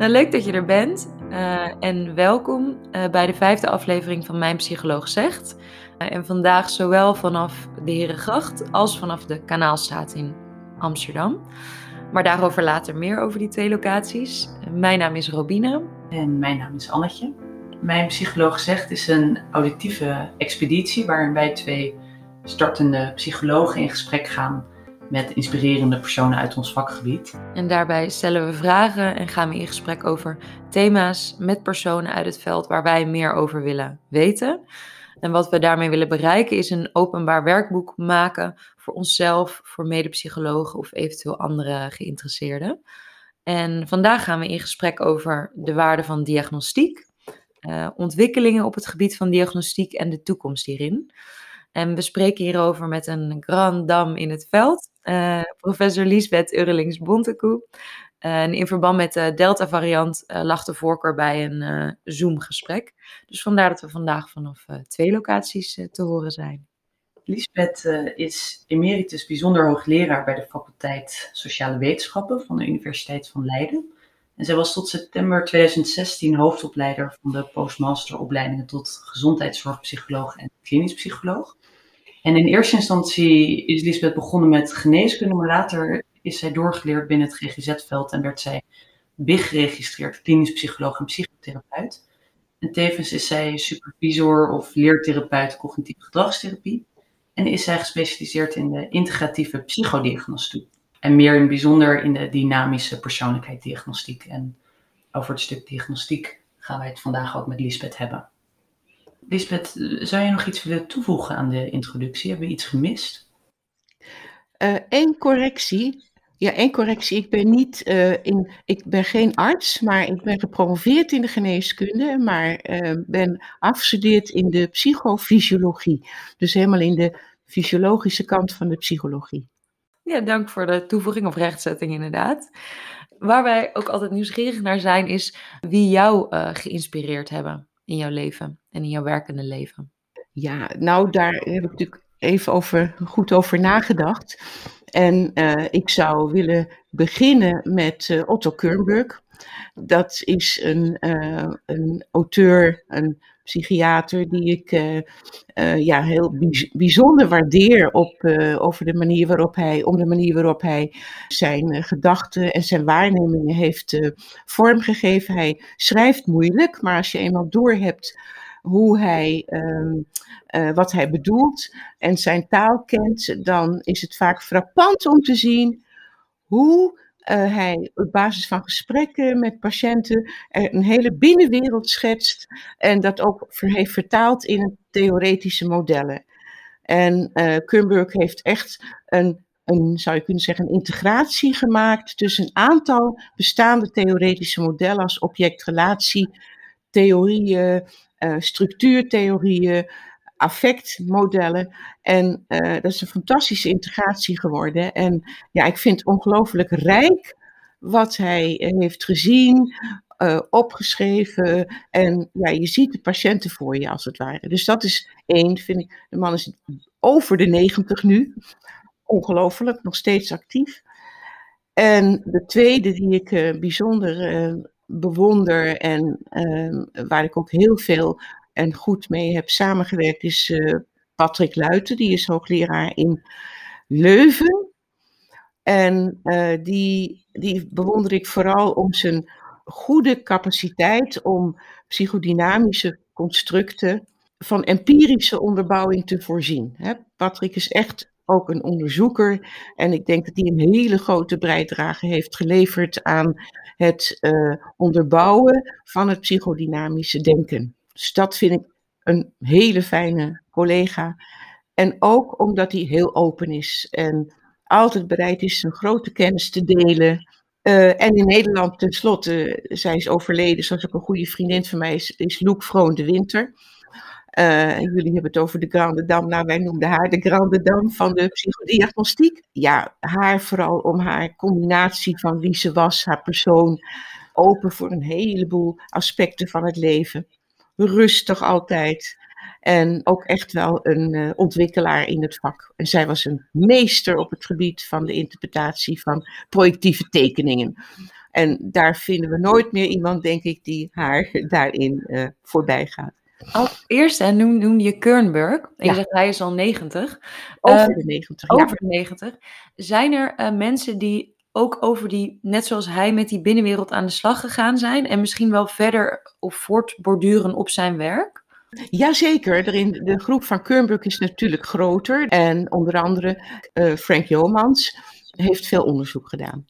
Nou, leuk dat je er bent uh, en welkom uh, bij de vijfde aflevering van Mijn Psycholoog Zegt. Uh, en vandaag zowel vanaf de Herengracht als vanaf de Kanaalstraat in Amsterdam. Maar daarover later meer over die twee locaties. Mijn naam is Robina. En mijn naam is Annetje. Mijn Psycholoog Zegt is een auditieve expeditie waarin wij twee startende psychologen in gesprek gaan met inspirerende personen uit ons vakgebied. En daarbij stellen we vragen en gaan we in gesprek over thema's met personen uit het veld waar wij meer over willen weten. En wat we daarmee willen bereiken is een openbaar werkboek maken voor onszelf, voor medepsychologen of eventueel andere geïnteresseerden. En vandaag gaan we in gesprek over de waarde van diagnostiek, uh, ontwikkelingen op het gebied van diagnostiek en de toekomst hierin. En we spreken hierover met een grand dame in het veld, uh, professor Liesbeth Eurlings-Bontekoe. Uh, en in verband met de Delta-variant uh, lag de voorkeur bij een Zoom-gesprek. Dus vandaar dat we vandaag vanaf twee locaties te horen zijn. Liesbeth is emeritus bijzonder hoogleraar bij de faculteit Sociale Wetenschappen van de Universiteit van Leiden. En zij was tot september 2016 hoofdopleider van de postmasteropleidingen tot gezondheidszorgpsycholoog en klinisch psycholoog. En in eerste instantie is Lisbeth begonnen met geneeskunde, maar later is zij doorgeleerd binnen het GGZ-veld en werd zij BIG geregistreerd, klinisch psycholoog en psychotherapeut. En tevens is zij supervisor of leertherapeut cognitieve gedragstherapie. En is zij gespecialiseerd in de integratieve psychodiagnostiek. En meer in bijzonder in de dynamische persoonlijkheidsdiagnostiek. En over het stuk diagnostiek gaan wij het vandaag ook met Lisbeth hebben. Lisbeth, zou je nog iets willen toevoegen aan de introductie? Hebben we iets gemist? Eén uh, correctie. Ja, één correctie. Ik ben, niet, uh, in, ik ben geen arts, maar ik ben gepromoveerd in de geneeskunde, maar uh, ben afgestudeerd in de psychofysiologie. Dus helemaal in de fysiologische kant van de psychologie. Ja, dank voor de toevoeging of rechtzetting inderdaad. Waar wij ook altijd nieuwsgierig naar zijn, is wie jou geïnspireerd hebben in jouw leven en in jouw werkende leven? Ja, nou daar heb ik natuurlijk even over, goed over nagedacht. En uh, ik zou willen beginnen met uh, Otto Kernberg. Dat is een, uh, een auteur, een psychiater die ik ja, heel bijzonder waardeer op, over de manier waarop hij, om de manier waarop hij zijn gedachten en zijn waarnemingen heeft vormgegeven. Hij schrijft moeilijk, maar als je eenmaal doorhebt hoe hij, um, uh, wat hij bedoelt en zijn taal kent, dan is het vaak frappant om te zien hoe uh, hij op basis van gesprekken met patiënten een hele binnenwereld schetst en dat ook heeft vertaald in theoretische modellen. En uh, heeft echt een, een, zou je kunnen zeggen, een integratie gemaakt tussen een aantal bestaande theoretische modellen als object-relatie, theorieën, uh, structuurtheorieën, affectmodellen. En uh, dat is een fantastische integratie geworden. En ja, ik vind het ongelooflijk rijk wat hij heeft gezien, opgeschreven. En ja, je ziet de patiënten voor je als het ware. Dus dat is één, vind ik. De man is over de negentig nu. Ongelooflijk, nog steeds actief. En de tweede die ik uh, bijzonder bewonder en uh, waar ik ook heel veel en goed mee heb samengewerkt, is uh, Patrick Luiten. Die is hoogleraar in Leuven. En uh, die, die bewonder ik vooral om zijn goede capaciteit om psychodynamische constructen van empirische onderbouwing te voorzien. Patrick is echt ook een onderzoeker. En ik denk dat hij een hele grote bijdrage heeft geleverd aan het uh, onderbouwen van het psychodynamische denken. Dus dat vind ik een hele fijne collega. En ook omdat hij heel open is en altijd bereid is zijn grote kennis te delen. Uh, en in Nederland, tenslotte, zij is overleden, zoals ook een goede vriendin van mij is, is Loek Vroon de Winter. Uh, jullie hebben het over de Grande Dame. Nou, wij noemden haar de Grande Dame van de psychodiagnostiek. Ja, haar vooral om haar combinatie van wie ze was, haar persoon. Open voor een heleboel aspecten van het leven. Rustig altijd. En ook echt wel een uh, ontwikkelaar in het vak. En zij was een meester op het gebied van de interpretatie van projectieve tekeningen. En daar vinden we nooit meer iemand, denk ik, die haar daarin uh, voorbij gaat. Als eerste noemde je Kernberg. En je zegt hij is al 90. Over de 90. Over de 90. Zijn er uh, mensen die ook over die, net zoals hij met die binnenwereld aan de slag gegaan zijn en misschien wel verder of voortborduren op zijn werk? Jazeker, de groep van Kernberg is natuurlijk groter en onder andere uh, Frank Jomans heeft veel onderzoek gedaan.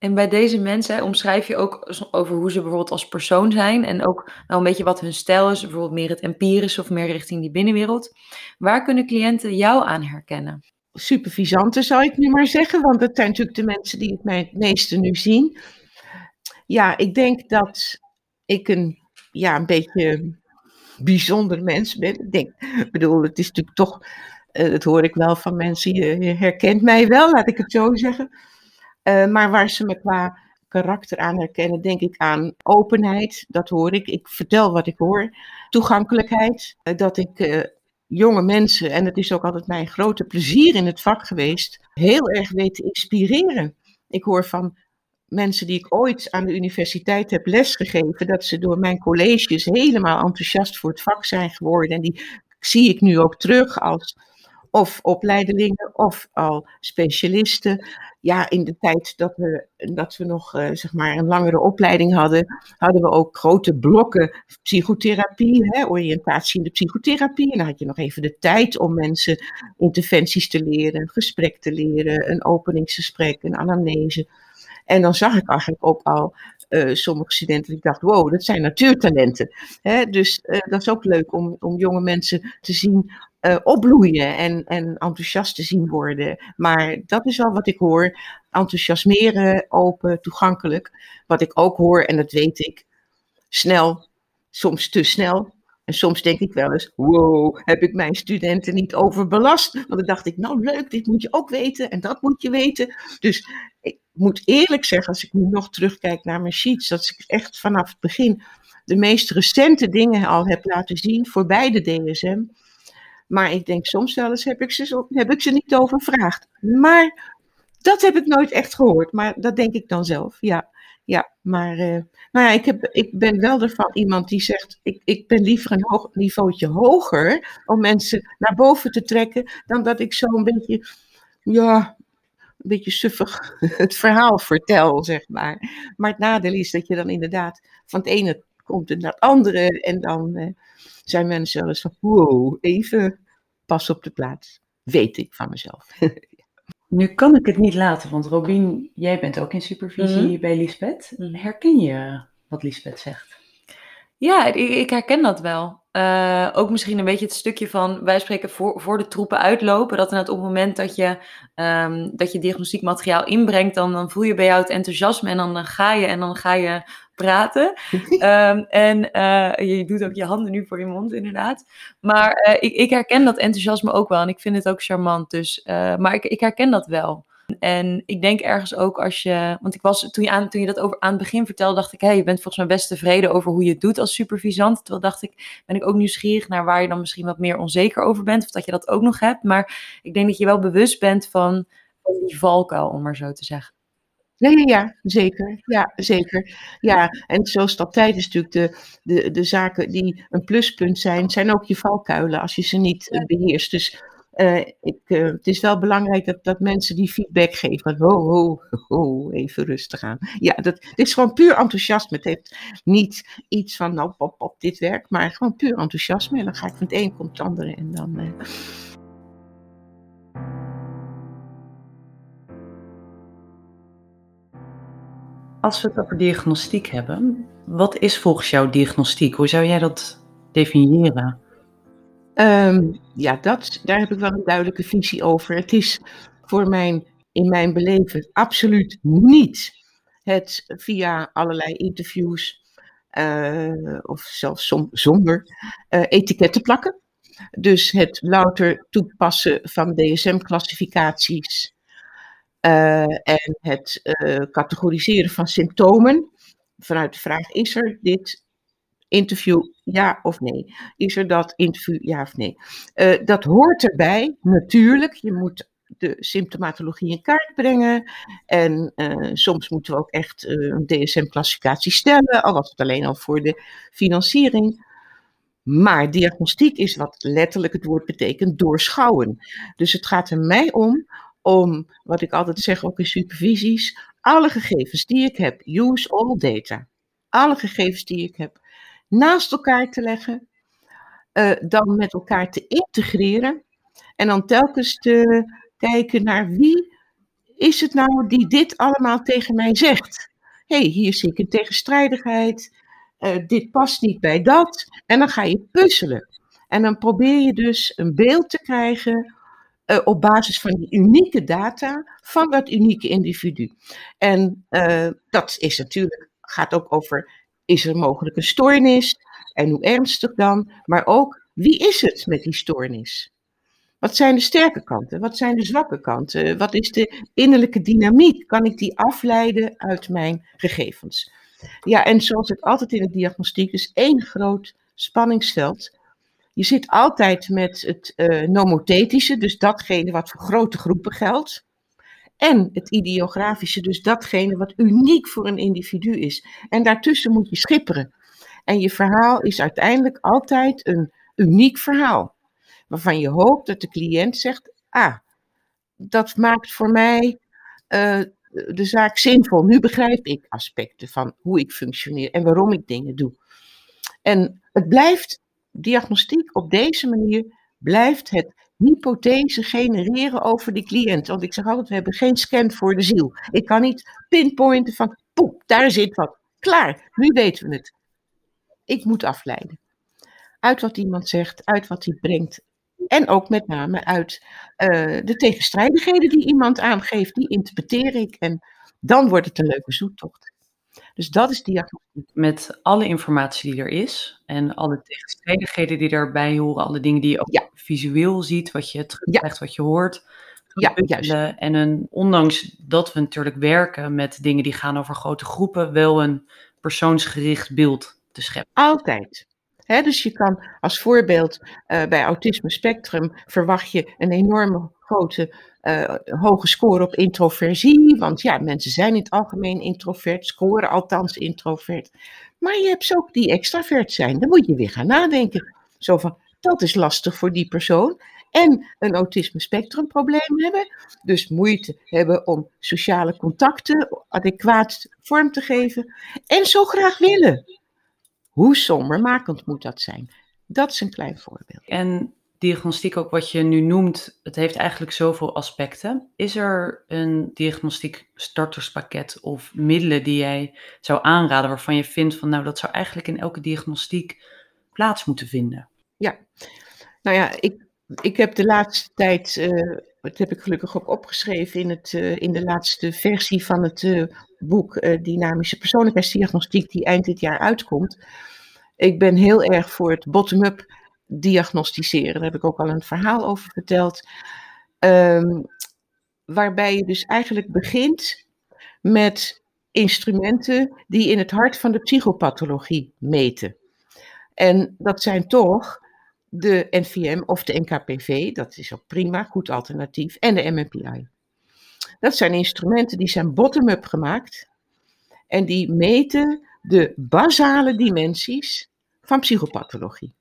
En bij deze mensen omschrijf je ook over hoe ze bijvoorbeeld als persoon zijn en ook een beetje wat hun stijl is, bijvoorbeeld meer het empirische of meer richting die binnenwereld. Waar kunnen cliënten jou aan herkennen? Supervisanten zou ik nu maar zeggen, want dat zijn natuurlijk de mensen die het mij het meeste nu zien. Ja, ik denk dat ik een, ja, een beetje bijzonder mens ben. Ik denk, bedoel, het is natuurlijk toch, uh, dat hoor ik wel van mensen, je herkent mij wel, laat ik het zo zeggen. Uh, maar waar ze me qua karakter aan herkennen, denk ik aan openheid. Dat hoor ik. Ik vertel wat ik hoor. Toegankelijkheid. Uh, dat ik uh, jonge mensen, en het is ook altijd mijn grote plezier in het vak geweest, heel erg weet te inspireren. Ik hoor van mensen die ik ooit aan de universiteit heb lesgegeven, dat ze door mijn colleges helemaal enthousiast voor het vak zijn geworden. En die zie ik nu ook terug als of opleidelingen of al specialisten. Ja, in de tijd dat we, dat we nog uh, zeg maar een langere opleiding hadden, hadden we ook grote blokken psychotherapie, hè, oriëntatie in de psychotherapie. En dan had je nog even de tijd om mensen interventies te leren, een gesprek te leren, een openingsgesprek, een anamnese. En dan zag ik eigenlijk ook al uh, sommige studenten, ik dacht, wow, dat zijn natuurtalenten. Hè? Dus uh, dat is ook leuk om, om jonge mensen te zien uh, opbloeien en, en enthousiast te zien worden. Maar dat is al wat ik hoor. Enthousiasmeren, open, toegankelijk. Wat ik ook hoor, en dat weet ik, snel, soms te snel. En soms denk ik wel eens, wow, heb ik mijn studenten niet overbelast? Want dan dacht ik, nou leuk, dit moet je ook weten en dat moet je weten. Dus ik moet eerlijk zeggen, als ik nu nog terugkijk naar mijn sheets, dat ik echt vanaf het begin de meest recente dingen al heb laten zien voor beide DSM. Maar ik denk soms wel eens heb ik ze, heb ik ze niet overvraagd. Maar dat heb ik nooit echt gehoord. Maar dat denk ik dan zelf. Ja, ja. maar uh, nou ja, ik, heb, ik ben wel ervan iemand die zegt: ik, ik ben liever een hoog, niveautje hoger om mensen naar boven te trekken. dan dat ik zo een beetje, ja, een beetje suffig het verhaal vertel, zeg maar. Maar het nadeel is dat je dan inderdaad van het ene komt naar het andere. En dan. Uh, zijn mensen wel eens van, wow, even pas op de plaats. Weet ik van mezelf. nu kan ik het niet laten, want Robin, jij bent ook in supervisie mm -hmm. bij Lisbeth. Herken je wat Lisbeth zegt? Ja, ik, ik herken dat wel. Uh, ook misschien een beetje het stukje van, wij spreken voor, voor de troepen uitlopen. Dat op het moment dat je, um, dat je diagnostiek materiaal inbrengt, dan, dan voel je bij jou het enthousiasme en dan, dan ga je en dan ga je praten. um, en uh, je doet ook je handen nu voor je mond, inderdaad. Maar uh, ik, ik, herken dat enthousiasme ook wel en ik vind het ook charmant. Dus, uh, maar ik, ik, herken dat wel. En ik denk ergens ook als je, want ik was toen je, aan, toen je dat over, aan het begin vertelde, dacht ik, hé, hey, je bent volgens mij best tevreden over hoe je het doet als supervisant. Terwijl dacht ik, ben ik ook nieuwsgierig naar waar je dan misschien wat meer onzeker over bent, of dat je dat ook nog hebt. Maar ik denk dat je wel bewust bent van, van die valkuil, om maar zo te zeggen. Nee, ja, zeker. Ja, zeker. Ja, en zoals dat tijd is natuurlijk de, de, de zaken die een pluspunt zijn, zijn ook je valkuilen als je ze niet uh, beheerst. Dus uh, ik, uh, het is wel belangrijk dat, dat mensen die feedback geven. Van, ho, ho, ho, even rustig aan. Ja, dat, het is gewoon puur enthousiasme. Het heeft niet iets van, nou, pop, pop, dit werkt, maar gewoon puur enthousiasme. En dan ga ik van het een komt het andere en dan... Als we het over diagnostiek hebben, wat is volgens jou diagnostiek? Hoe zou jij dat definiëren? Um, ja, dat, daar heb ik wel een duidelijke visie over. Het is voor mijn, in mijn beleven absoluut niet het via allerlei interviews uh, of zelfs zonder uh, etiketten plakken. Dus het louter toepassen van DSM-classificaties uh, en het uh, categoriseren van symptomen vanuit de vraag: is er dit interview ja of nee? Is er dat interview ja of nee? Uh, dat hoort erbij, natuurlijk. Je moet de symptomatologie in kaart brengen. En soms moeten we ook echt een DSM-classificatie stellen, al was het alleen al voor de financiering. Maar diagnostiek is wat letterlijk het woord betekent doorschouwen. Dus het gaat er mij om, om wat ik altijd zeg ook in supervisies, alle gegevens die ik heb, use all data, alle gegevens die ik heb, naast elkaar te leggen, uh, dan met elkaar te integreren en dan telkens te kijken naar wie is het nou die dit allemaal tegen mij zegt. Hé, hey, hier zie ik een tegenstrijdigheid, uh, dit past niet bij dat, en dan ga je puzzelen. En dan probeer je dus een beeld te krijgen uh, op basis van die unieke data van dat unieke individu. En uh, dat is natuurlijk, gaat ook over, is er mogelijk een stoornis en hoe ernstig dan, maar ook wie is het met die stoornis? Wat zijn de sterke kanten? Wat zijn de zwakke kanten? Wat is de innerlijke dynamiek? Kan ik die afleiden uit mijn gegevens? Ja, en zoals het altijd in de diagnostiek is, één groot spanningsveld. Je zit altijd met het uh, nomothetische, dus datgene wat voor grote groepen geldt. En het ideografische, dus datgene wat uniek voor een individu is. En daartussen moet je schipperen. En je verhaal is uiteindelijk altijd een uniek verhaal waarvan je hoopt dat de cliënt zegt: Ah, dat maakt voor mij uh, de zaak zinvol. Nu begrijp ik aspecten van hoe ik functioneer en waarom ik dingen doe. En het blijft, diagnostiek op deze manier blijft het hypothese genereren over die cliënt. Want ik zeg altijd, we hebben geen scan voor de ziel. Ik kan niet pinpointen van, poep, daar zit wat. Klaar, nu weten we het. Ik moet afleiden. Uit wat iemand zegt, uit wat hij brengt, en ook met name uit uh, de tegenstrijdigheden die iemand aangeeft, die interpreteer ik. En dan wordt het een leuke zoektocht. Dus dat is diagnostiek. Met alle informatie die er is en alle tegenstrijdigheden die daarbij horen, alle dingen die je ook ja. visueel ziet, wat je terugkrijgt, ja. wat je hoort. Ja, juist. En een, ondanks dat we natuurlijk werken met dingen die gaan over grote groepen, wel een persoonsgericht beeld te scheppen. Altijd dus je kan als voorbeeld uh, bij autisme spectrum verwacht je een enorme grote uh, hoge score op introversie. Want ja, mensen zijn in het algemeen introvert, scoren althans introvert. Maar je hebt ze ook die extravert zijn. Dan moet je weer gaan nadenken. Zo van, dat is lastig voor die persoon. En een autisme spectrum probleem hebben. Dus moeite hebben om sociale contacten adequaat vorm te geven. En zo graag willen. Hoe sombermakend moet dat zijn? Dat is een klein voorbeeld. En diagnostiek, ook wat je nu noemt, het heeft eigenlijk zoveel aspecten. Is er een diagnostiek starterspakket of middelen die jij zou aanraden waarvan je vindt van nou dat zou eigenlijk in elke diagnostiek plaats moeten vinden? Ja, nou ja, ik, ik heb de laatste tijd, uh, dat heb ik gelukkig ook opgeschreven in, het, uh, in de laatste versie van het uh, boek Dynamische Persoonlijkheidsdiagnostiek, die eind dit jaar uitkomt. Ik ben heel erg voor het bottom-up diagnosticeren. Daar heb ik ook al een verhaal over verteld. Um, waarbij je dus eigenlijk begint met instrumenten die in het hart van de psychopathologie meten. En dat zijn toch de NVM of de NKPV, dat is ook prima, goed alternatief, en de MMPI. Dat zijn instrumenten die zijn bottom-up gemaakt en die meten de basale dimensies van psychopathologie.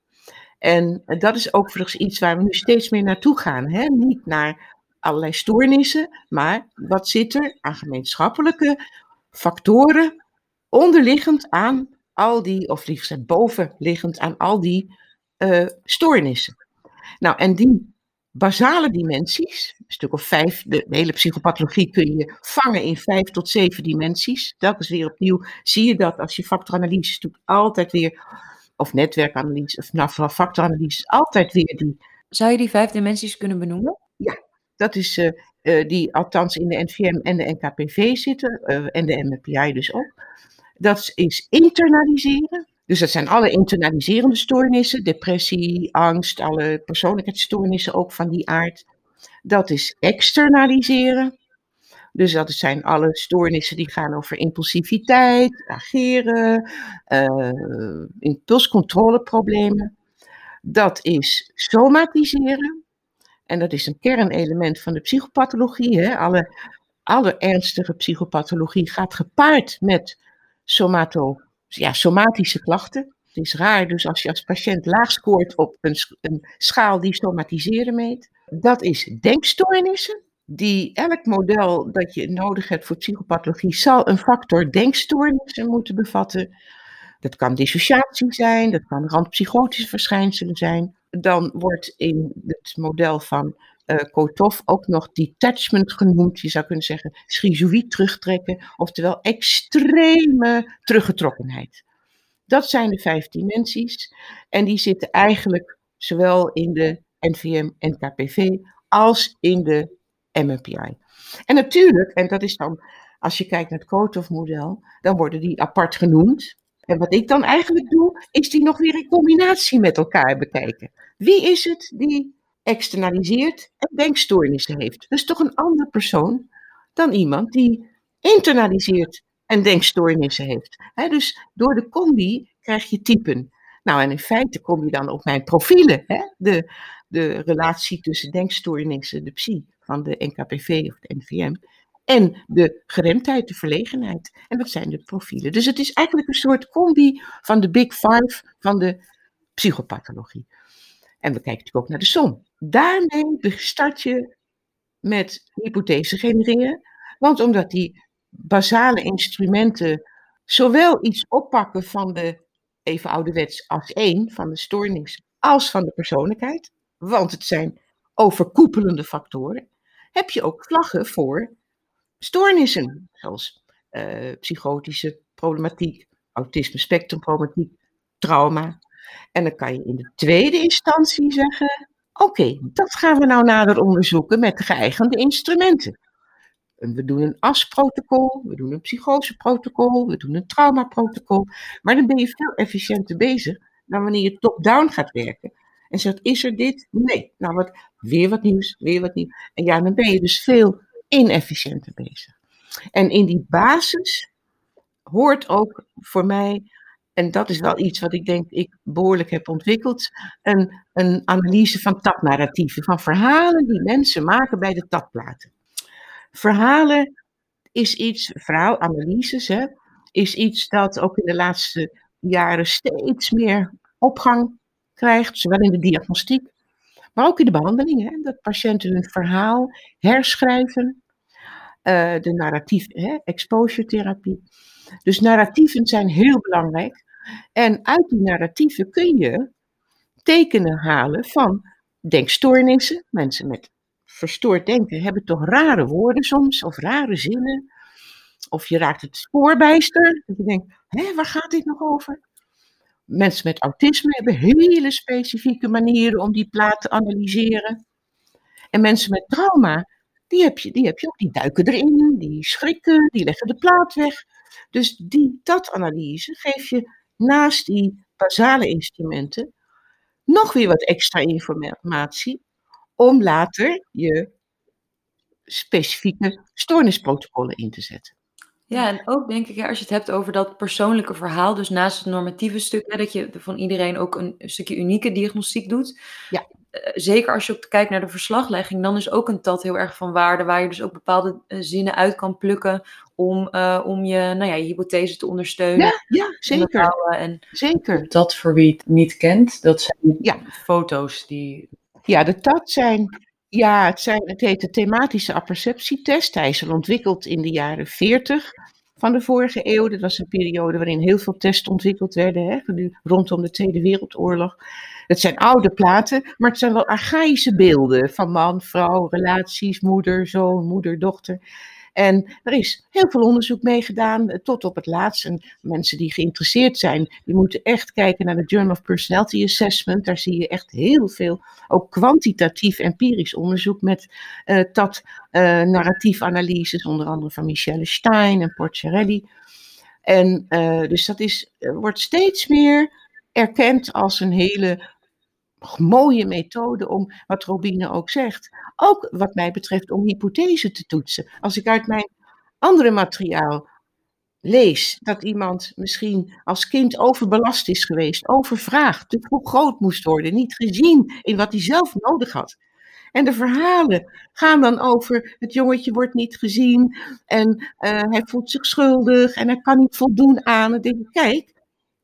En dat is ook iets waar we nu steeds meer naartoe gaan. Hè? Niet naar allerlei stoornissen, maar wat zit er aan gemeenschappelijke factoren onderliggend aan al die, of liefst bovenliggend aan al die uh, stoornissen. Nou, en die basale dimensies, een stuk of vijf, de, hele psychopathologie kun je vangen in vijf tot zeven dimensies. Telkens weer opnieuw zie je dat als je factoranalyses doet, altijd weer of netwerkanalyse, of nou, factoranalyse, altijd weer die. Zou je die vijf dimensies kunnen benoemen? Ja, dat is uh, uh, die althans in de NVM en de NKPV zitten, uh, en de MPI dus ook. Dat is internaliseren. Dus dat zijn alle internaliserende stoornissen, depressie, angst, alle persoonlijkheidsstoornissen ook van die aard. Dat is externaliseren. Dus dat zijn alle stoornissen die gaan over impulsiviteit, ageren, uh, impulscontroleproblemen. Dat is somatiseren. En dat is een kernelement van de psychopathologie. Hè? Alle, alle ernstige psychopathologie gaat gepaard met somato, ja, somatische klachten. Het is raar, dus als je als patiënt laag scoort op een, een schaal die somatiseren meet. Dat is denkstoornissen die elk model dat je nodig hebt voor psychopathologie zal een factor denkstoornissen moeten bevatten. Dat kan dissociatie zijn, dat kan randpsychotische verschijnselen zijn. Dan wordt in het model van uh, Kotov ook nog detachment genoemd. Je zou kunnen zeggen schizoïd terugtrekken, oftewel extreme teruggetrokkenheid. Dat zijn de vijf dimensies en die zitten eigenlijk zowel in de NVM en KPV als in de MMPI. En natuurlijk, en dat is dan, als je kijkt naar het Kotov-model, dan worden die apart genoemd. En wat ik dan eigenlijk doe, is die nog weer in combinatie met elkaar bekijken. Wie is het die externaliseert en denkstoornissen heeft? Dat is toch een andere persoon dan iemand die internaliseert en denkstoornissen heeft. dus door de combi krijg je typen. Nou, en in feite kom je dan op mijn profielen. De, de relatie tussen denkstoornissen, de psy, van de NKPV of de NVM. En de geremdheid, de verlegenheid. En dat zijn de profielen. Dus het is eigenlijk een soort combi van de Big Five van de psychopathologie. En we kijken natuurlijk ook naar de som. Daarmee start je met hypothese genereren. Want omdat die basale instrumenten zowel iets oppakken van de, even ouderwets als één, van de stoornis, als van de persoonlijkheid. Want het zijn overkoepelende factoren heb je ook vlaggen voor stoornissen, zoals uh, psychotische problematiek, autisme spectrumproblematiek, trauma. En dan kan je in de tweede instantie zeggen, oké, dat gaan we nou nader onderzoeken met de geëigende instrumenten. En we doen een AS-protocol, we doen een psychoseprotocol, we doen een traumaprotocol. Maar dan ben je veel efficiënter bezig dan wanneer je top-down gaat werken en zegt, is er dit? Nee. Nou, wat, weer wat nieuws, weer wat nieuws. En ja, dan ben je dus veel inefficiënter bezig. En in die basis hoort ook voor mij, en dat is wel iets wat ik denk ik behoorlijk heb ontwikkeld, een, een analyse van tapnarratieven, van verhalen die mensen maken bij de tapplaten. Verhalen is iets, verhaalanalyses, hè, is iets dat ook in de laatste jaren steeds meer opgang krijgt, zowel in de diagnostiek, maar ook in de behandeling. Hè, dat patiënten hun verhaal herschrijven, uh, de narratief, exposure therapie. Dus narratieven zijn heel belangrijk. En uit die narratieven kun je tekenen halen van denkstoornissen. Mensen met verstoord denken hebben toch rare woorden soms, of rare zinnen. Of je raakt het spoorbijster. Dat je denkt, hé, waar gaat dit nog over? Mensen met autisme hebben hele specifieke manieren om die plaat te analyseren. En mensen met trauma, die heb je, die heb je ook. Die duiken erin, die schrikken, die leggen de plaat weg. Dus die dat-analyse geef je naast die basale instrumenten nog weer wat extra informatie om later je specifieke stoornisprotocollen in te zetten. Ja, en ook denk ik, als je het hebt over dat persoonlijke verhaal, dus naast het normatieve stuk, hè, dat je van iedereen ook een, stukje unieke diagnostiek doet. Ja. Eh, zeker als je ook kijkt naar de verslaglegging, dan is ook een TAT heel erg van waarde, waar je dus ook bepaalde eh, zinnen uit kan plukken om, uh, om je, nou ja, je hypothese te ondersteunen. Ja, ja zeker. En, zeker. Dat voor wie het niet kent, dat zijn ja. foto's die... Ja, de TAT zijn ja, het, zijn, het heet de thematische apperceptietest. Hij is al ontwikkeld in de jaren 40 van de vorige eeuw. Dat was een periode waarin heel veel tests ontwikkeld werden, hè, rondom de Tweede Wereldoorlog. Het zijn oude platen, maar het zijn wel archaïsche beelden van man, vrouw, relaties, moeder, zoon, moeder, dochter. En er is heel veel onderzoek mee gedaan, eh, tot op het laatst. En mensen die geïnteresseerd zijn, die moeten echt kijken naar de Journal of Personality Assessment. Daar zie je echt heel veel, ook kwantitatief empirisch onderzoek met uh, dat uh, narratief analyses, onder andere van Michelle Stein en Porcherelli. En dus dat is, wordt steeds meer erkend als een hele mooie methode om, wat Robine ook zegt, ook wat mij betreft om hypothese te toetsen. Als ik uit mijn andere materiaal lees dat iemand misschien als kind overbelast is geweest, overvraagd, te groot moest worden, niet gezien in wat hij zelf nodig had. En de verhalen gaan dan over het jongetje wordt niet gezien en uh, hij voelt zich schuldig en hij kan niet voldoen aan. Denk ik, kijk,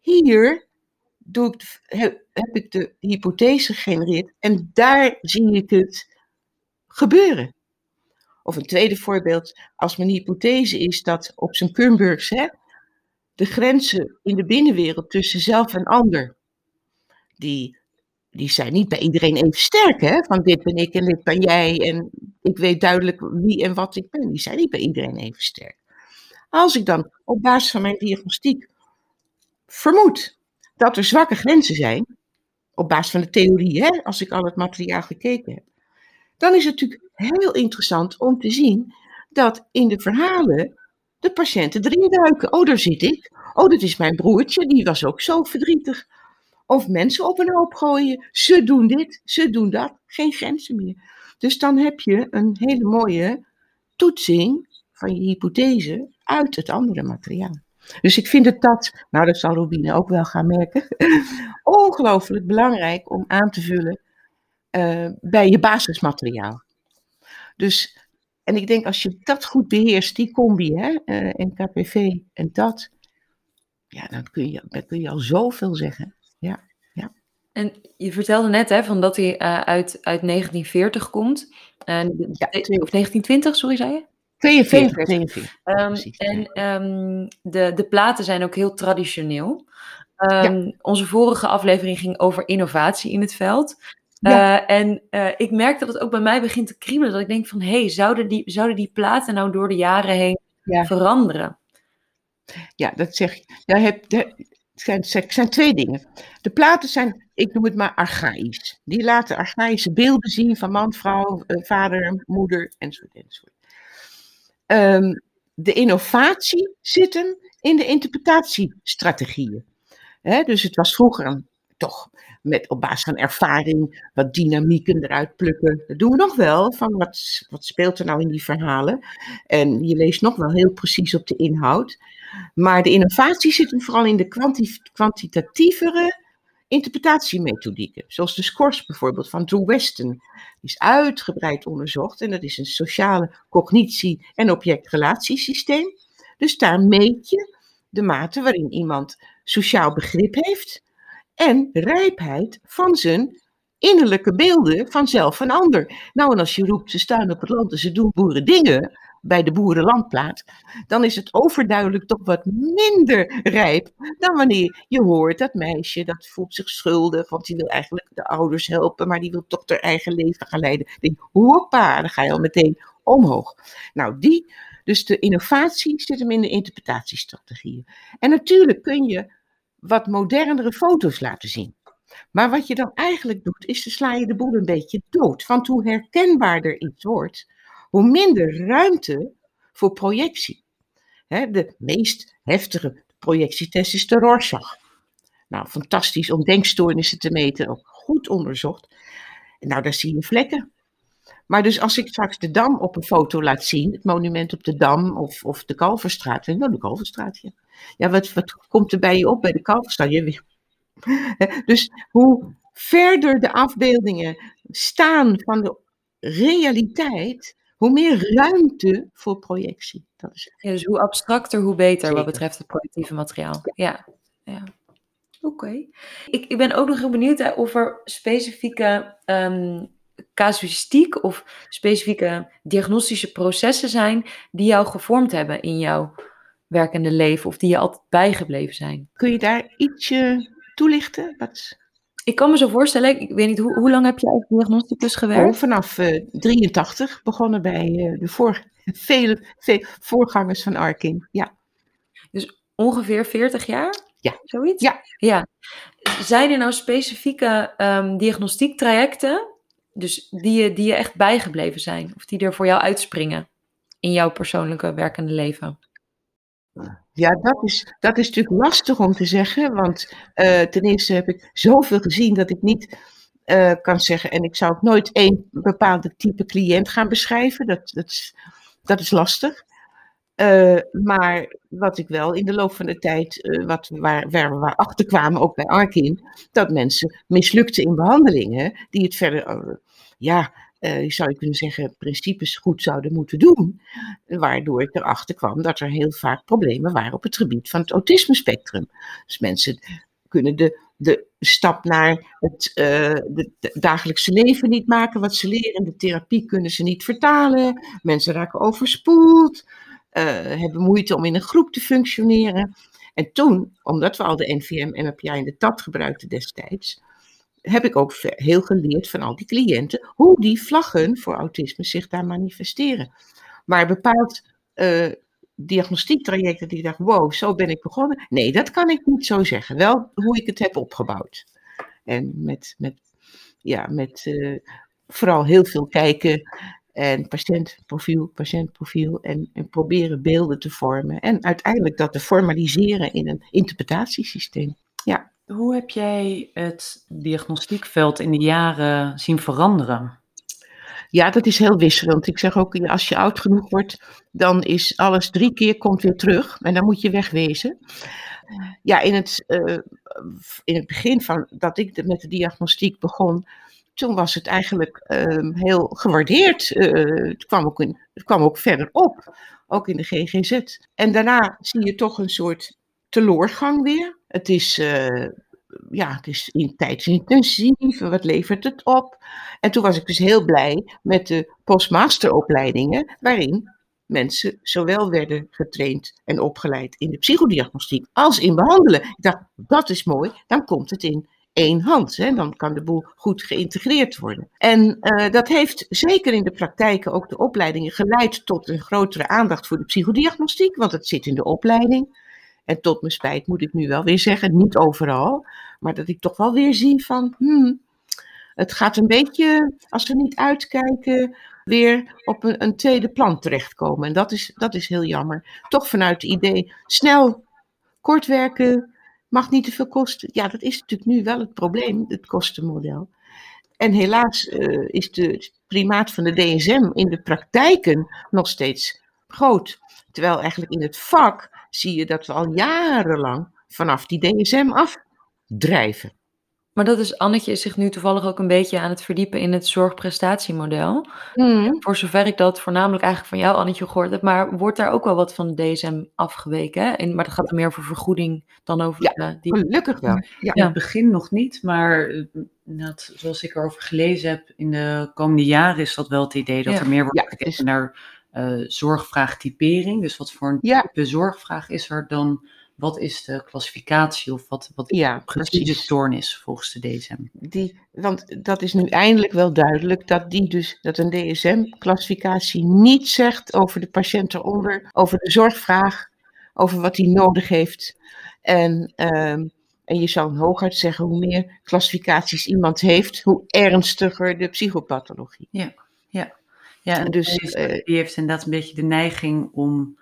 hier doe ik, heb, heb ik de hypothese gegenereerd en daar zie ik het gebeuren. Of een tweede voorbeeld, als mijn hypothese is dat op zijn Kumburgs de grenzen in de binnenwereld tussen zelf en ander, die, die zijn niet bij iedereen even sterk, hè? Van dit ben ik en dit ben jij en ik weet duidelijk wie en wat ik ben. Die zijn niet bij iedereen even sterk. Als ik dan op basis van mijn diagnostiek vermoed dat er zwakke grenzen zijn, op basis van de theorie, hè, als ik al het materiaal gekeken heb, dan is het natuurlijk heel interessant om te zien dat in de verhalen de patiënten erin duiken. Oh, daar zit ik. Oh, dat is mijn broertje, die was ook zo verdrietig. Of mensen op een hoop gooien. Ze doen dit, ze doen dat. Geen grenzen meer. Dus dan heb je een hele mooie toetsing van je hypothese uit het andere materiaal. Dus ik vind het dat, nou dat zal Robine ook wel gaan merken, ongelooflijk belangrijk om aan te vullen uh, bij je basismateriaal. Dus, en ik denk als je dat goed beheerst, die combi, hè, uh, NKPV en dat, ja, dan kun je, dan kun je al zoveel zeggen. Ja, ja. En je vertelde net hè, van dat hij uh, uit, uit 1940 komt. Ja, of 1920, sorry, zei je? 42. 42. Um, Precies, en um, de, de platen zijn ook heel traditioneel. Um, ja. Onze vorige aflevering ging over innovatie in het veld. Ja. Uh, en uh, ik merk dat het ook bij mij begint te kriebelen. Dat ik denk van, hé, hey, zouden, die, zouden die platen nou door de jaren heen veranderen? Ja, dat zeg ik. Ja, heb, het zijn, zijn twee dingen. De platen zijn, ik noem het maar archaïs. Die laten archaïsche beelden zien van man, vrouw, uh, vader, moeder, enzovoort, enzovoort. Um, de innovatie zit hem in de interpretatiestrategieën. Dus het was vroeger toch met op basis van ervaring wat dynamieken eruit plukken. Dat doen we nog wel, van wat, wat speelt er nou in die verhalen. En je leest nog wel heel precies op de inhoud. Maar de innovatie zit hem vooral in de kwanti kwantitatievere interpretatiemethodieken. Zoals de SCORS bijvoorbeeld van Drew Weston. Die is uitgebreid onderzocht en dat is een sociale cognitie- en objectrelatiesysteem. Dus daar meet je de mate waarin iemand sociaal begrip heeft en rijpheid van zijn innerlijke beelden van zelf en ander. Nou, en als je roept, ze staan op het land en ze doen boeren dingen bij de boerenlandplaat, dan is het overduidelijk toch wat minder rijp dan wanneer je hoort dat meisje dat voelt zich schuldig, want die wil eigenlijk de ouders helpen, maar die wil toch haar eigen leven gaan leiden. Dan denk dan ga je al meteen omhoog. Nou, die, dus de innovatie zit hem in de interpretatiestrategieën. En natuurlijk kun je wat modernere foto's laten zien. Maar wat je dan eigenlijk doet, is te sla je de boel een beetje dood. Want hoe herkenbaarder iets wordt, hoe minder ruimte voor projectie. de meest heftige projectietest is de Rorschach. Nou, fantastisch om denkstoornissen te meten, ook goed onderzocht. Nou, daar zie je vlekken. Maar dus als ik straks de Dam op een foto laat zien, het monument op de Dam of, of de Kalverstraat, nou de Kalverstraat, ja. Wat, komt er bij je op bij de Kalverstraat? Dus hoe verder de afbeeldingen staan van de realiteit, hoe meer ruimte voor projectie. Dat is ja, dus hoe abstracter, hoe beter Zeker. wat betreft het projectieve materiaal. Ja, ja. Oké. Okay. Ik, ik ben ook nog heel benieuwd hè, of er specifieke um, casuïstiek of specifieke diagnostische processen zijn die jou gevormd hebben in jouw werkende leven of die je altijd bijgebleven zijn. Kun je daar ietsje toelichten? Wat... Ik kan me zo voorstellen, ik weet niet, hoe, hoe lang heb je als diagnosticus gewerkt? Oh, vanaf uh, 83, begonnen bij uh, de voor, vele, vele voorgangers van Arkin, ja. Dus ongeveer 40 jaar? Ja. Zoiets? Ja. ja. Zijn er nou specifieke um, diagnostiektrajecten dus die, je, die je echt bijgebleven zijn? Of die er voor jou uitspringen in jouw persoonlijke werkende leven? Ja, dat is, dat is natuurlijk lastig om te zeggen, want uh, ten eerste heb ik zoveel gezien dat ik niet uh, kan zeggen. En ik zou ook nooit één bepaalde type cliënt gaan beschrijven. Dat, dat, is, dat is lastig. Uh, maar wat ik wel in de loop van de tijd, wat, waar, waar we achter kwamen, ook bij Arkin, dat mensen mislukten in behandelingen, die het verder, ja, uh, zou je kunnen zeggen, principes goed zouden moeten doen. Waardoor ik erachter kwam dat er heel vaak problemen waren op het gebied van het autisme-spectrum. Dus mensen kunnen de, de stap naar het de dagelijkse leven niet maken. Wat ze leren de therapie kunnen ze niet vertalen. Mensen raken overspoeld. Uh, hebben moeite om in een groep te functioneren. En toen, omdat we al de NVM MPI in de TAT gebruikten destijds, heb ik ook heel geleerd van al die cliënten hoe die vlaggen voor autisme zich daar manifesteren. Maar bepaald uh, diagnostiektrajecten die ik dacht, wow, zo ben ik begonnen. Nee, dat kan ik niet zo zeggen. Wel hoe ik het heb opgebouwd. En met, met, ja, met uh, vooral heel veel kijken en patiëntprofiel, patiëntprofiel en proberen beelden te vormen. En uiteindelijk dat te formaliseren in een interpretatiesysteem. Ja. Hoe heb jij het diagnostiekveld in de jaren zien veranderen? Ja, dat is heel wisselend. Ik zeg ook, als je oud genoeg wordt, dan is alles drie keer komt weer terug en dan moet je wegwezen. Ja, in het, uh, in het begin van dat ik met de diagnostiek begon, toen was het eigenlijk uh, heel gewaardeerd. Uh, het, kwam ook in, kwam ook verder op, ook in de GGZ. En daarna zie je toch een soort teloorgang weer. Het is, uh, ja, het is in tijdsintensief. Wat levert het op? En toen was ik dus heel blij met de postmasteropleidingen, waarin mensen zowel werden getraind en opgeleid in de psychodiagnostiek als in behandelen. Ik dacht, dat is mooi, dan komt het in één hand. Hè? Dan kan de boel goed geïntegreerd worden. En uh, dat heeft zeker in de praktijken ook de opleidingen geleid tot een grotere aandacht voor de psychodiagnostiek, want het zit in de opleiding. En tot mijn spijt moet ik nu wel weer zeggen, niet overal, maar dat ik toch wel weer zie van, hmm, het gaat een beetje, als we niet uitkijken, weer op een, een tweede plan terechtkomen. En dat is, dat is heel jammer. Toch vanuit het idee, snel, kort werken, mag niet te veel kosten. Ja, dat is natuurlijk nu wel het probleem, het kostenmodel. En helaas uh, is de primaat van de DSM in de praktijken nog steeds groot. Terwijl eigenlijk in het vak zie je dat we al jarenlang vanaf die DSM afdrijven. Maar dat is, Annetje is zich nu toevallig ook een beetje aan het verdiepen in het zorgprestatiemodel. Mm. Voor zover ik dat voornamelijk eigenlijk van jou, Annetje, gehoord heb. Maar wordt daar ook wel wat van de DSM afgeweken? En, maar dat gaat er meer over vergoeding dan over... Ja, uh, die... gelukkig wel. Ja. In het begin nog niet, maar dat, zoals ik erover gelezen heb, in de komende jaren is dat wel het idee dat er meer wordt ja, gekeken is... naar uh, zorgvraagtypering. Dus wat voor een type zorgvraag is er dan? Wat is de klassificatie of wat, wat ja, precies de stoornis volgens de DSM? Die, want dat is nu eindelijk wel duidelijk dat, die dus, dat een DSM-klassificatie niet zegt over de patiënt eronder, over de zorgvraag, over wat hij nodig heeft. En, um, en je zou hooguit zeggen, hoe meer klassificaties iemand heeft, hoe ernstiger de psychopathologie. Ja, ja. Ja, en dus uh, die heeft inderdaad een beetje de neiging om,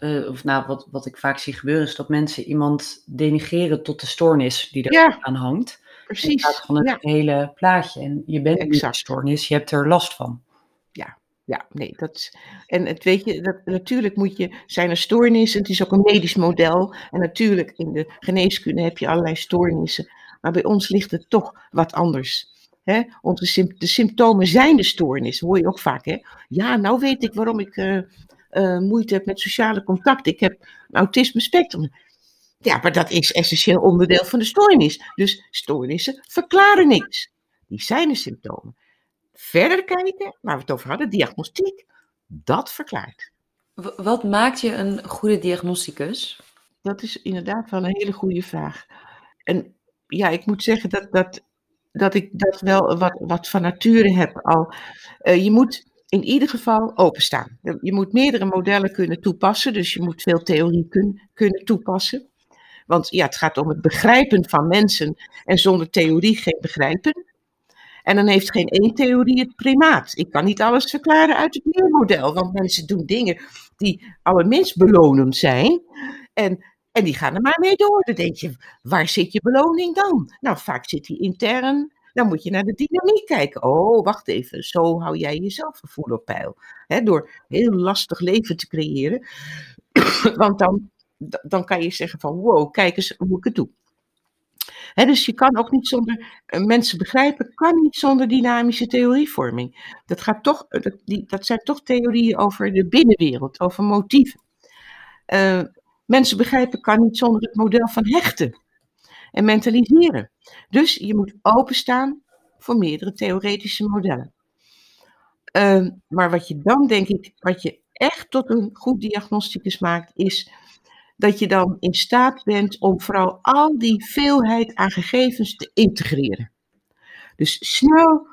uh, of nou, wat, wat ik vaak zie gebeuren, is dat mensen iemand denigreren tot de stoornis die er ja, aan hangt. Precies. Van het ja. hele plaatje. En je bent exact. niet stoornis, je hebt er last van. Ja, ja, nee, dat en het weet je, dat, natuurlijk moet je, zijn er stoornissen, het is ook een medisch model en natuurlijk in de geneeskunde heb je allerlei stoornissen, maar bij ons ligt het toch wat anders. Hè, onze de symptomen zijn de stoornis, hoor je ook vaak. Hè? Ja, nou weet ik waarom ik uh, uh, moeite heb met sociale contact. Ik heb autisme spectrum. Ja, maar dat is essentieel onderdeel van de stoornis. Dus stoornissen verklaren niks. Die zijn de symptomen. Verder kijken, waar we het over hadden, diagnostiek, dat verklaart. Wat maakt je een goede diagnosticus? Dat is inderdaad wel een hele goede vraag. En ja, ik moet zeggen dat, dat dat ik dat wel wat, wat van nature heb al. Uh, je moet in ieder geval openstaan. Je moet meerdere modellen kunnen toepassen, dus je moet veel theorie kun, kunnen toepassen. Want ja, het gaat om het begrijpen van mensen en zonder theorie geen begrijpen. En dan heeft geen één theorie het primaat. Ik kan niet alles verklaren uit het leermodel, want mensen doen dingen die allerminst belonend zijn. En en die gaan er maar mee door. Dan denk je, waar zit je beloning dan? Nou, vaak zit die intern dan moet je naar de dynamiek kijken. Oh, wacht even, zo hou jij jezelf gevoel op peil. Door heel lastig leven te creëren. Want dan, dan kan je zeggen van, wow, kijk eens hoe ik het doe. Dus je kan ook niet zonder, eh, mensen begrijpen kan niet zonder dynamische theorievorming. Dat, gaat toch, dat, die, dat zijn toch theorieën over de binnenwereld, over motieven. Uh, mensen begrijpen kan niet zonder het model van hechten en mentaliseren. Dus je moet openstaan voor meerdere theoretische modellen. Uh, maar wat je dan, denk ik, wat je echt tot een goed diagnosticus maakt, is dat je dan in staat bent om vooral al die veelheid aan gegevens te integreren. Dus snel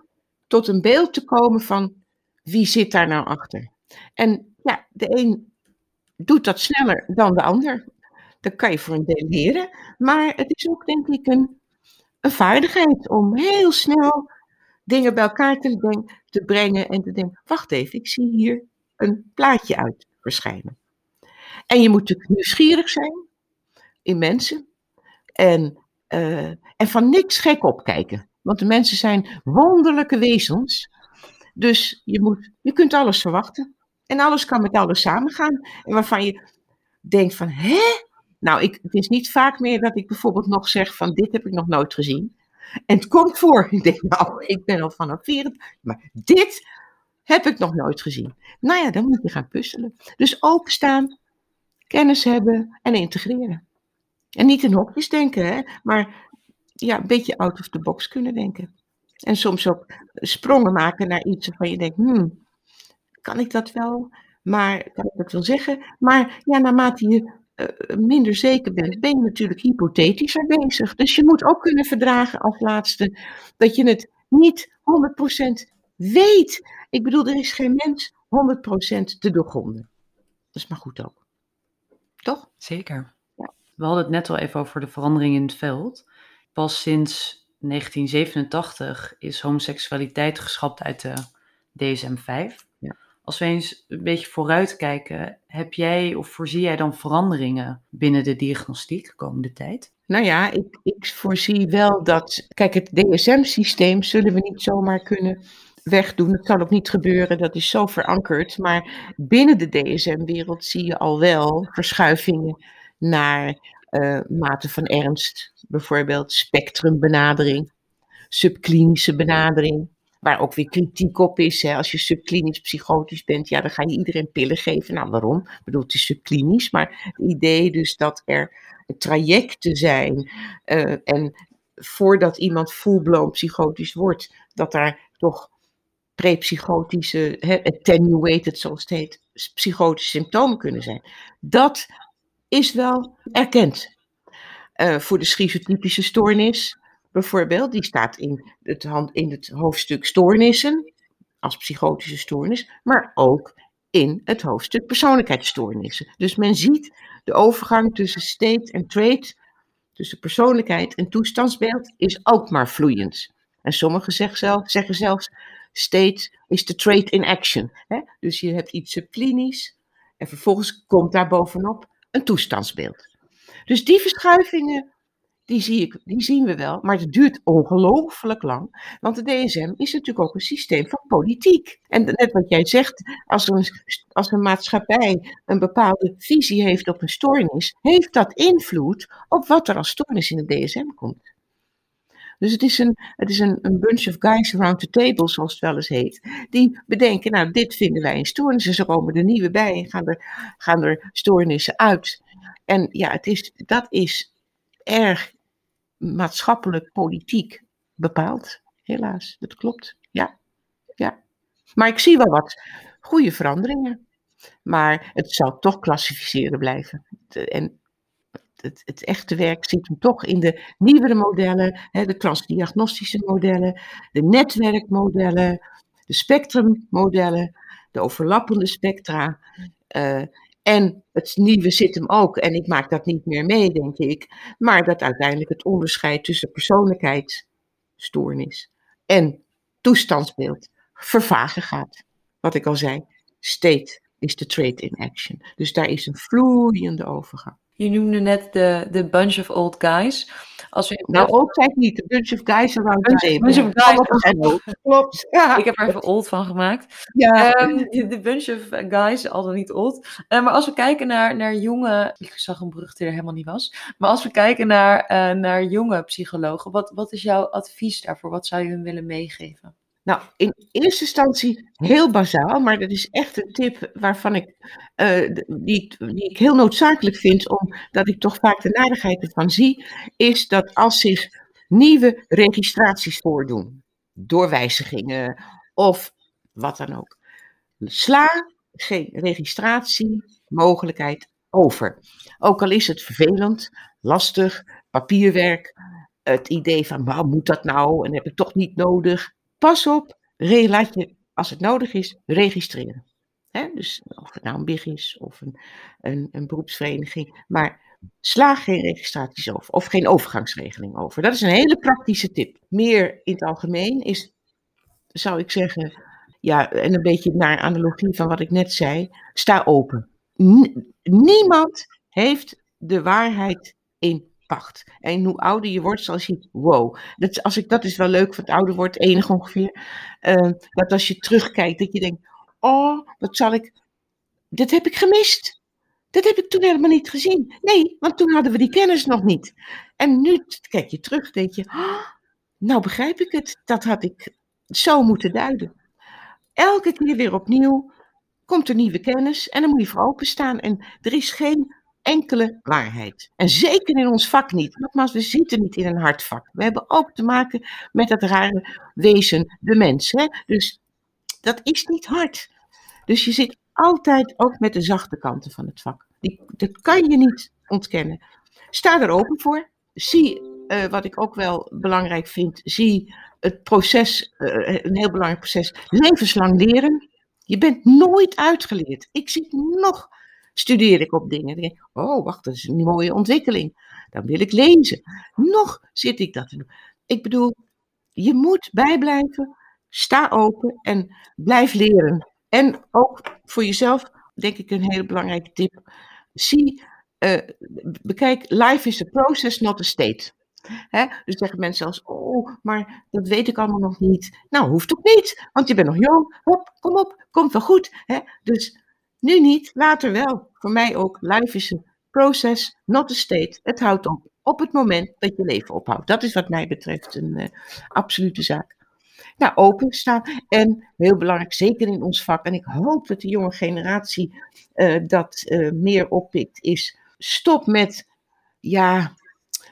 tot een beeld te komen van wie zit daar nou achter. En ja, de een doet dat sneller dan de ander. Dat kan je voor een deel leren. Maar het is ook denk ik een, een vaardigheid om heel snel dingen bij elkaar te, te brengen en te denken, wacht even, ik zie hier een plaatje uit verschijnen. En je moet natuurlijk nieuwsgierig zijn in mensen en, uh, en van niks gek opkijken. Want de mensen zijn wonderlijke wezens. Dus je, moet, je kunt alles verwachten. En alles kan met alles samengaan. En waarvan je denkt van, hè? Nou, ik, het is niet vaak meer dat ik bijvoorbeeld nog zeg van, dit heb ik nog nooit gezien. En het komt voor. Ik denk, nou, ik ben al vanaf 40, maar dit heb ik nog nooit gezien. Nou ja, dan moet je gaan puzzelen. Dus openstaan, kennis hebben en integreren. En niet in hokjes denken, hè, maar ja, een beetje out of the box kunnen denken. En soms ook sprongen maken naar iets waarvan je denkt, hmm, kan ik dat wel? Maar kan ik dat wel zeggen? Maar ja, naarmate je uh, minder zeker bent, ben je natuurlijk hypothetischer bezig. Dus je moet ook kunnen verdragen als laatste dat je het niet 100% weet. Ik bedoel, er is geen mens 100% te doorgronden. Dat is maar goed ook. Toch? Zeker. Ja. We hadden het net al even over de verandering in het veld. Pas sinds 1987 is homoseksualiteit geschrapt uit de DSM-5. Als we eens een beetje vooruitkijken, heb jij of voorzie jij dan veranderingen binnen de diagnostiek de komende tijd? Nou ja, ik, ik voorzie wel dat. Kijk, het DSM-systeem zullen we niet zomaar kunnen wegdoen. Dat kan ook niet gebeuren, dat is zo verankerd. Maar binnen de DSM-wereld zie je al wel verschuivingen naar uh, mate van ernst, bijvoorbeeld spectrumbenadering, subklinische benadering. Waar ook weer kritiek op is. Hè. Als je subklinisch psychotisch bent, ja, dan ga je iedereen pillen geven. Nou, waarom? Ik bedoel, het is subklinisch. Maar het idee dus dat er trajecten zijn. Uh, en voordat iemand full-blown psychotisch wordt, dat daar toch prepsychotische, attenuated zoals het heet, psychotische symptomen kunnen zijn. Dat is wel erkend. Uh, voor de schizotypische stoornis bijvoorbeeld, die staat in het, hand, in het hoofdstuk stoornissen, als psychotische stoornis, maar ook in het hoofdstuk persoonlijkheidsstoornissen. Dus men ziet de overgang tussen state en trait, tussen persoonlijkheid en toestandsbeeld, is ook maar vloeiend. En sommigen zeggen, zelf, zeggen zelfs, state is the trait in action. Hè? Dus je hebt iets subklinisch en vervolgens komt daar bovenop een toestandsbeeld. Dus die verschuivingen die, zie ik, die zien we wel, maar het duurt ongelooflijk lang. Want de DSM is natuurlijk ook een systeem van politiek. En net wat jij zegt, als een, als een maatschappij een bepaalde visie heeft op een stoornis, heeft dat invloed op wat er als stoornis in de DSM komt. Dus het is, een, het is een, bunch of guys around the table, zoals het wel eens heet, die bedenken, nou, dit vinden wij een stoornis. En zo komen er nieuwe bij en gaan er, gaan er stoornissen uit. En ja, het is, dat is erg maatschappelijk, politiek bepaald. Helaas, dat klopt. Ja, ja. Maar ik zie wel wat goede veranderingen. Maar het zal toch klassificeren blijven. En het, het, echte werk zit hem toch in de nieuwere modellen, hè, de transdiagnostische modellen, de netwerkmodellen, de spectrummodellen, de overlappende spectra. Uh, en het nieuwe zit hem ook, en ik maak dat niet meer mee, denk ik, maar dat uiteindelijk het onderscheid tussen persoonlijkheidsstoornis en toestandsbeeld vervagen gaat. Wat ik al zei, state is the trait in action. Dus daar is een vloeiende overgang. Je noemde net de, de bunch of old guys. Als we nou, old zijn niet. De bunch of guys around bunch, the bunch of guys. Klopt. Ja. Ik heb er even old van gemaakt. Ja. Um, de bunch of guys, al dan niet old. Uh, maar als we kijken naar, naar jonge... Ik zag een brug die er helemaal niet was. Maar als we kijken naar, uh, naar jonge psychologen, wat, wat is jouw advies daarvoor? Wat zou je hun willen meegeven? Nou, in eerste instantie heel bazaal, maar dat is echt een tip waarvan ik, uh, die, die, ik heel noodzakelijk vind, omdat ik toch vaak de nadigheid ervan zie, is dat als zich nieuwe registraties voordoen, door wijzigingen of wat dan ook, sla geen registratiemogelijkheid over. Ook al is het vervelend, lastig, papierwerk, het idee van, waar moet dat nou en heb ik toch niet nodig. Pas op, laat je, als het nodig is, registreren. dus of het nou een BIG is of een, een, een beroepsvereniging. Maar sla geen registraties over of geen overgangsregeling over. Dat is een hele praktische tip. Meer in het algemeen is, zou ik zeggen, ja, en een beetje naar analogie van wat ik net zei, sta open. niemand heeft de waarheid in en hoe ouder je wordt, zoals je wow. Dat, als ik, dat is wel leuk van het ouder wordt, enig ongeveer. Uh, dat als je terugkijkt, dat je denkt, oh, wat zal ik, dit heb ik gemist. Dat heb ik toen helemaal niet gezien. Nee, want toen hadden we die kennis nog niet. En nu kijk je terug, denk je, oh, nou begrijp ik het. Dat had ik zo moeten duiden. Elke keer weer opnieuw komt er nieuwe kennis en dan moet je voor openstaan. En er is geen enkele waarheid. En zeker in ons vak niet. Nogmaals, we zitten niet in een hard vak. We hebben ook te maken met dat rare wezen, de mens. Hè? Dus dat is niet hard. Dus je zit altijd ook met de zachte kanten van het vak. Die, dat kan je niet ontkennen. Sta er open voor. Zie, uh, wat ik ook wel belangrijk vind, zie het proces, uh, een heel belangrijk proces, levenslang leren. Je bent nooit uitgeleerd. Ik zit nog studeer ik op dingen. Dan denk ik, oh, wacht, dat is een mooie ontwikkeling. Dan wil ik lezen. Nog zit ik dat te doen. Ik bedoel, je moet bijblijven, sta open en blijf leren. En ook voor jezelf, denk ik, een hele belangrijke tip. Zie, uh, bekijk, life is a process, not a state. Hè? Dus zeggen mensen zelfs, oh, maar dat weet ik allemaal nog niet. Nou, hoeft ook niet, want je bent nog jong. Hop, kom op, komt wel goed. Dus nu niet, later wel. Voor mij ook. Life is een process, not a state. Het houdt op. Op het moment dat je leven ophoudt. Dat is wat mij betreft een uh, absolute zaak. Nou, openstaan. En heel belangrijk, zeker in ons vak. En ik hoop dat de jonge generatie uh, dat uh, meer oppikt. Is stop met, ja,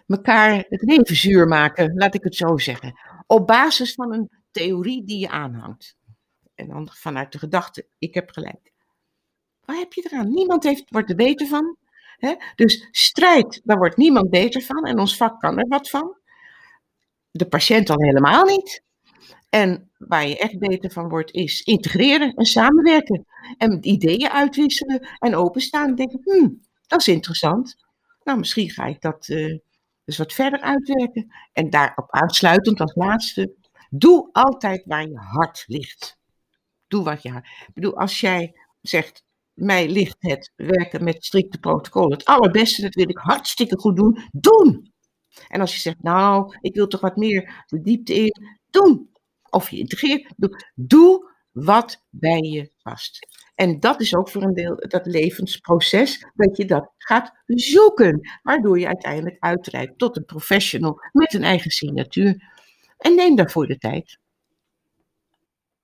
elkaar het leven zuur maken. Laat ik het zo zeggen. Op basis van een theorie die je aanhangt. En dan vanuit de gedachte, ik heb gelijk. Heb je eraan? Niemand heeft, wordt er beter van. Hè? Dus strijd, daar wordt niemand beter van. En ons vak kan er wat van. De patiënt al helemaal niet. En waar je echt beter van wordt, is integreren en samenwerken. En ideeën uitwisselen en openstaan. En denken, hmm, dat is interessant. Nou, misschien ga ik dat dus wat verder uitwerken. En daarop aansluitend als laatste, doe altijd waar je hart ligt. Doe wat je hart. Ik bedoel, als jij zegt, mij ligt het werken met strikte protocollen het allerbeste. Dat wil ik hartstikke goed doen. Doen! En als je zegt, nou, ik wil toch wat meer de diepte in. Doen! Of je integreert. Doe, doe wat bij je past. En dat is ook voor een deel dat levensproces, dat je dat gaat zoeken. Waardoor je uiteindelijk uitreikt tot een professional met een eigen signatuur. En neem daarvoor de tijd.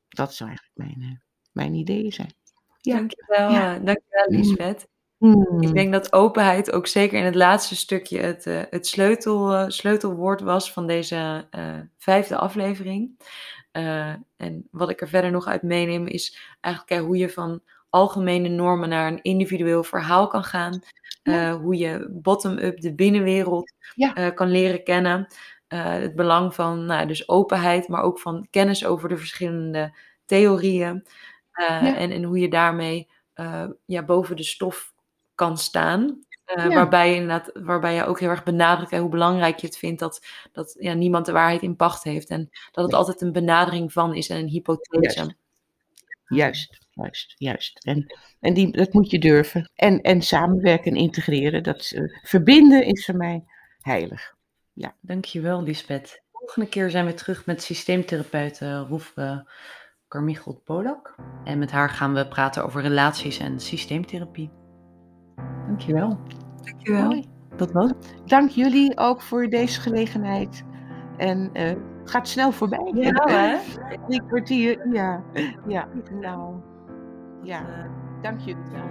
Dat zou eigenlijk mijn, eh, mijn ideeën zijn. Ja. Dankjewel, ja. Eh, dankjewel mm. Lisbeth. Mm. Ik denk dat openheid ook zeker in het laatste stukje het, uh, het sleutel, uh, sleutelwoord was van deze uh, vijfde aflevering. en wat ik er verder nog uit meeneem is eigenlijk hoe je van algemene normen naar een individueel verhaal kan gaan. Ja. Hoe je bottom-up de binnenwereld ja. kan leren kennen. het belang van nou, dus openheid, maar ook van kennis over de verschillende theorieën. Uh, en, en hoe je daarmee uh, ja, boven de stof kan staan. Uh, waarbij, je inderdaad, waarbij je ook heel erg benadrukt hoe belangrijk je het vindt dat, dat ja, niemand de waarheid in pacht heeft. En dat het altijd een benadering van is en een hypothese. Juist. Juist. juist, juist. En, en die, dat moet je durven. En, en samenwerken en integreren. Dat, eh, verbinden is voor mij heilig. Ja. Dankjewel, Lisbeth. De volgende keer zijn we terug met systeemtherapeut uh, Roef uh, Carmichelt Polak. En met haar gaan we praten over relaties en systeemtherapie. Dankjewel. Dankjewel. Hoi. Dat was Dank jullie ook voor deze gelegenheid. En uh, het gaat snel voorbij. Ja, hè? Drie kwartier, ja. Ja, nou. Ja, dank jullie wel.